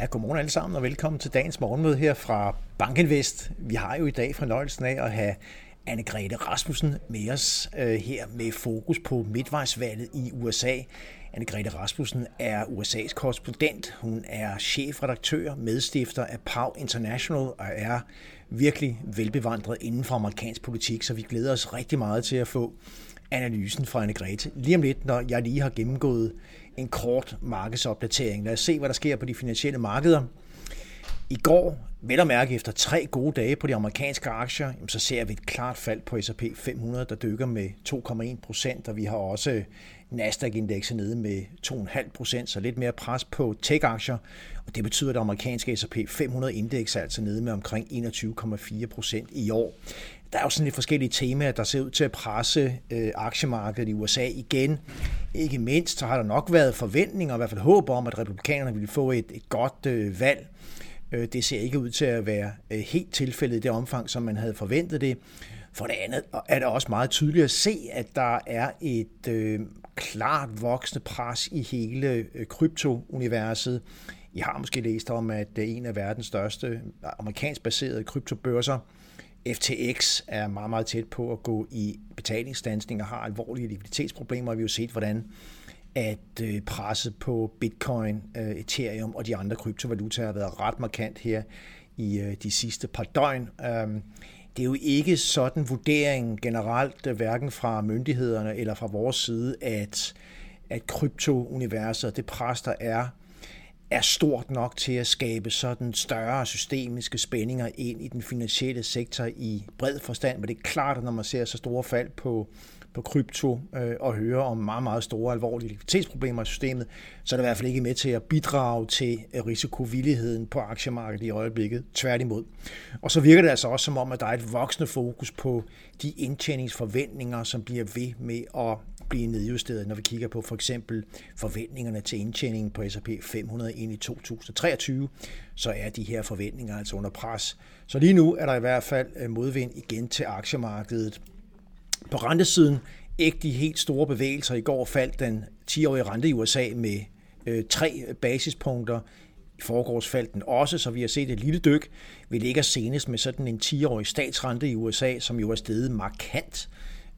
Ja, godmorgen alle sammen og velkommen til dagens morgenmøde her fra Bankinvest. Vi har jo i dag fornøjelsen af at have Anne-Grethe Rasmussen med os øh, her med fokus på midtvejsvalget i USA. Anne-Grethe Rasmussen er USA's korrespondent. Hun er chefredaktør, medstifter af PAW International og er virkelig velbevandret inden for amerikansk politik, så vi glæder os rigtig meget til at få analysen fra Anne-Grethe. Lige om lidt, når jeg lige har gennemgået en kort markedsopdatering. Lad os se, hvad der sker på de finansielle markeder. I går, vel at mærke efter tre gode dage på de amerikanske aktier, så ser vi et klart fald på S&P 500, der dykker med 2,1 procent, og vi har også Nasdaq-indekset nede med 2,5 procent, så lidt mere pres på tech-aktier, og det betyder, at det amerikanske S&P 500-indeks er altså nede med omkring 21,4 procent i år. Der er jo sådan lidt forskellige temaer, der ser ud til at presse øh, aktiemarkedet i USA igen. Ikke mindst så har der nok været forventninger, i hvert fald håb om, at republikanerne ville få et, et godt øh, valg. Øh, det ser ikke ud til at være øh, helt tilfældet i det omfang, som man havde forventet det. For det andet er det også meget tydeligt at se, at der er et øh, klart voksende pres i hele øh, kryptouniverset. I har måske læst om, at det er en af verdens største amerikansk baserede kryptobørser, FTX er meget, meget tæt på at gå i betalingsstandsning og har alvorlige likviditetsproblemer, vi har jo set, hvordan at øh, presset på Bitcoin, øh, Ethereum og de andre kryptovalutaer har været ret markant her i øh, de sidste par døgn. Øhm, det er jo ikke sådan vurderingen generelt, øh, hverken fra myndighederne eller fra vores side, at, at kryptouniverset, det pres, der er, er stort nok til at skabe sådan større systemiske spændinger ind i den finansielle sektor i bred forstand, men det er klart, at når man ser så store fald på, på krypto øh, og hører om meget, meget store alvorlige likviditetsproblemer i systemet, så er det i hvert fald ikke med til at bidrage til øh, risikovilligheden på aktiemarkedet i øjeblikket. Tværtimod. Og så virker det altså også som om, at der er et voksende fokus på de indtjeningsforventninger, som bliver ved med at blive nedjusteret, når vi kigger på for eksempel forventningerne til indtjeningen på S&P 500 ind i 2023, så er de her forventninger altså under pres. Så lige nu er der i hvert fald øh, modvind igen til aktiemarkedet. På rentesiden ikke de helt store bevægelser. I går faldt den 10-årige rente i USA med øh, tre basispunkter. I forgårs faldt den også, så vi har set et lille dyk. Vi ligger senest med sådan en 10-årig statsrente i USA, som jo er steget markant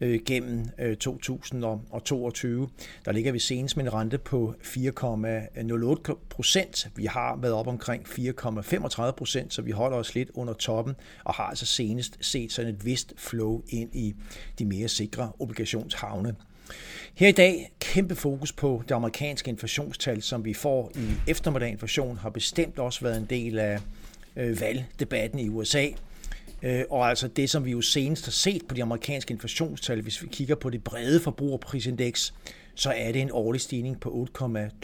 øh, gennem øh, 2022. Der ligger vi senest med en rente på 4,08 procent. Vi har været op omkring 4,35 procent, så vi holder os lidt under toppen og har altså senest set sådan et vist flow ind i de mere sikre obligationshavne. Her i dag kæmpe fokus på det amerikanske inflationstal, som vi får i eftermiddag. Inflation har bestemt også været en del af øh, valgdebatten i USA. Øh, og altså det, som vi jo senest har set på de amerikanske inflationstal, hvis vi kigger på det brede forbrugerprisindeks, så er det en årlig stigning på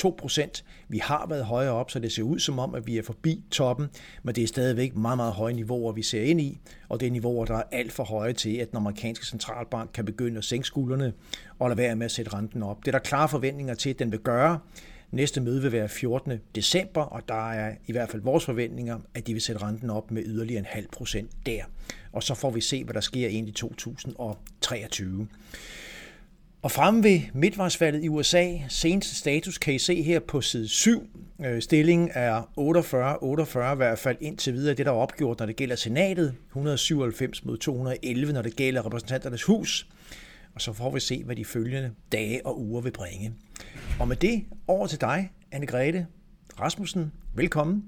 8,2 procent. Vi har været højere op, så det ser ud som om, at vi er forbi toppen, men det er stadigvæk meget, meget høje niveauer, vi ser ind i, og det er niveauer, der er alt for høje til, at den amerikanske centralbank kan begynde at sænke skuldrene og lade være med at sætte renten op. Det er der klare forventninger til, at den vil gøre, Næste møde vil være 14. december, og der er i hvert fald vores forventninger, at de vil sætte renten op med yderligere en halv procent der. Og så får vi se, hvad der sker ind i 2023. Og fremme ved midtvejsvalget i USA, seneste status kan I se her på side 7. Øh, stillingen er 48-48 i hvert fald indtil videre det, der er opgjort, når det gælder senatet. 197 mod 211, når det gælder repræsentanternes hus og så får vi se, hvad de følgende dage og uger vil bringe. Og med det over til dig, Anne-Grethe Rasmussen. Velkommen.